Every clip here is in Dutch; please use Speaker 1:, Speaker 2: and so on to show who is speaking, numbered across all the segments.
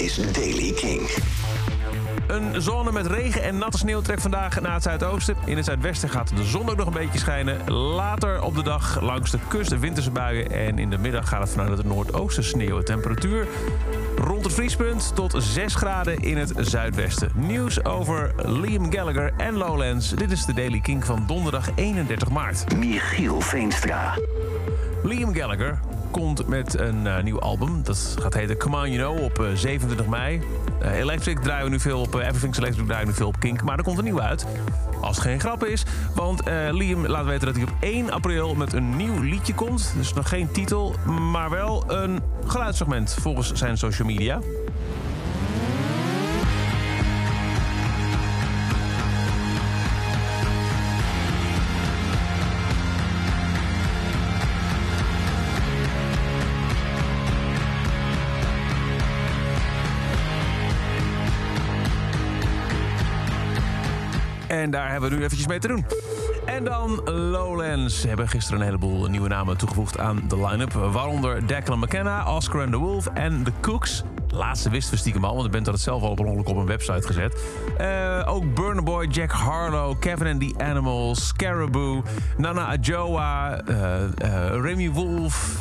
Speaker 1: is Daily King.
Speaker 2: Een zone met regen en natte sneeuw trekt vandaag naar het zuidoosten. In het zuidwesten gaat de zon ook nog een beetje schijnen. Later op de dag langs de kust winterse buien. En in de middag gaat het vanuit het noordoosten sneeuwen. Temperatuur rond het vriespunt tot 6 graden in het zuidwesten. Nieuws over Liam Gallagher en Lowlands. Dit is de Daily King van donderdag 31 maart.
Speaker 1: Michiel Veenstra.
Speaker 2: Liam Gallagher komt met een eh, nieuw album. Dat gaat heten Come On You Know op eh, 27 mei. Eh, Electric draaien we nu veel op... eh, Everything's Electric draaien we nu veel op Kink. Maar er komt een nieuw uit. Als het geen grap is. Want eh, Liam laat weten dat hij op 1 april met een nieuw liedje komt. Dus nog geen titel, maar wel een geluidsfragment volgens zijn social media. En daar hebben we nu eventjes mee te doen. En dan Lowlands. Ze hebben gisteren een heleboel nieuwe namen toegevoegd aan de line-up. Waaronder Declan McKenna, Oscar and the Wolf en The Cooks. De laatste wisten we stiekem al, want de band had het zelf al per ongeluk op een website gezet. Eh, ook Burna Boy, Jack Harlow, Kevin and the Animals, Caribou, Nana Ajoa, eh, eh, Remy Wolf,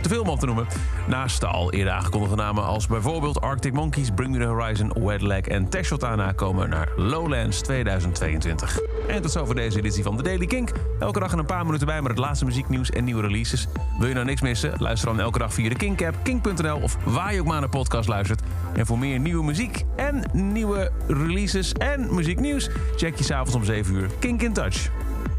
Speaker 2: te veel om op te noemen. Naast de al eerder aangekondigde namen als bijvoorbeeld Arctic Monkeys, Bring Me The Horizon, Wet Leg en Teshotana komen naar Lowlands 2022. En tot zover deze editie van The Daily Kink. Elke dag een paar minuten bij met het laatste muzieknieuws en nieuwe releases. Wil je nou niks missen? Luister dan elke dag via de Kink-app, kink.nl of waar je ook maar naar podcast luistert. En voor meer nieuwe muziek en nieuwe releases en muzieknieuws... check je s'avonds om 7 uur Kink in Touch.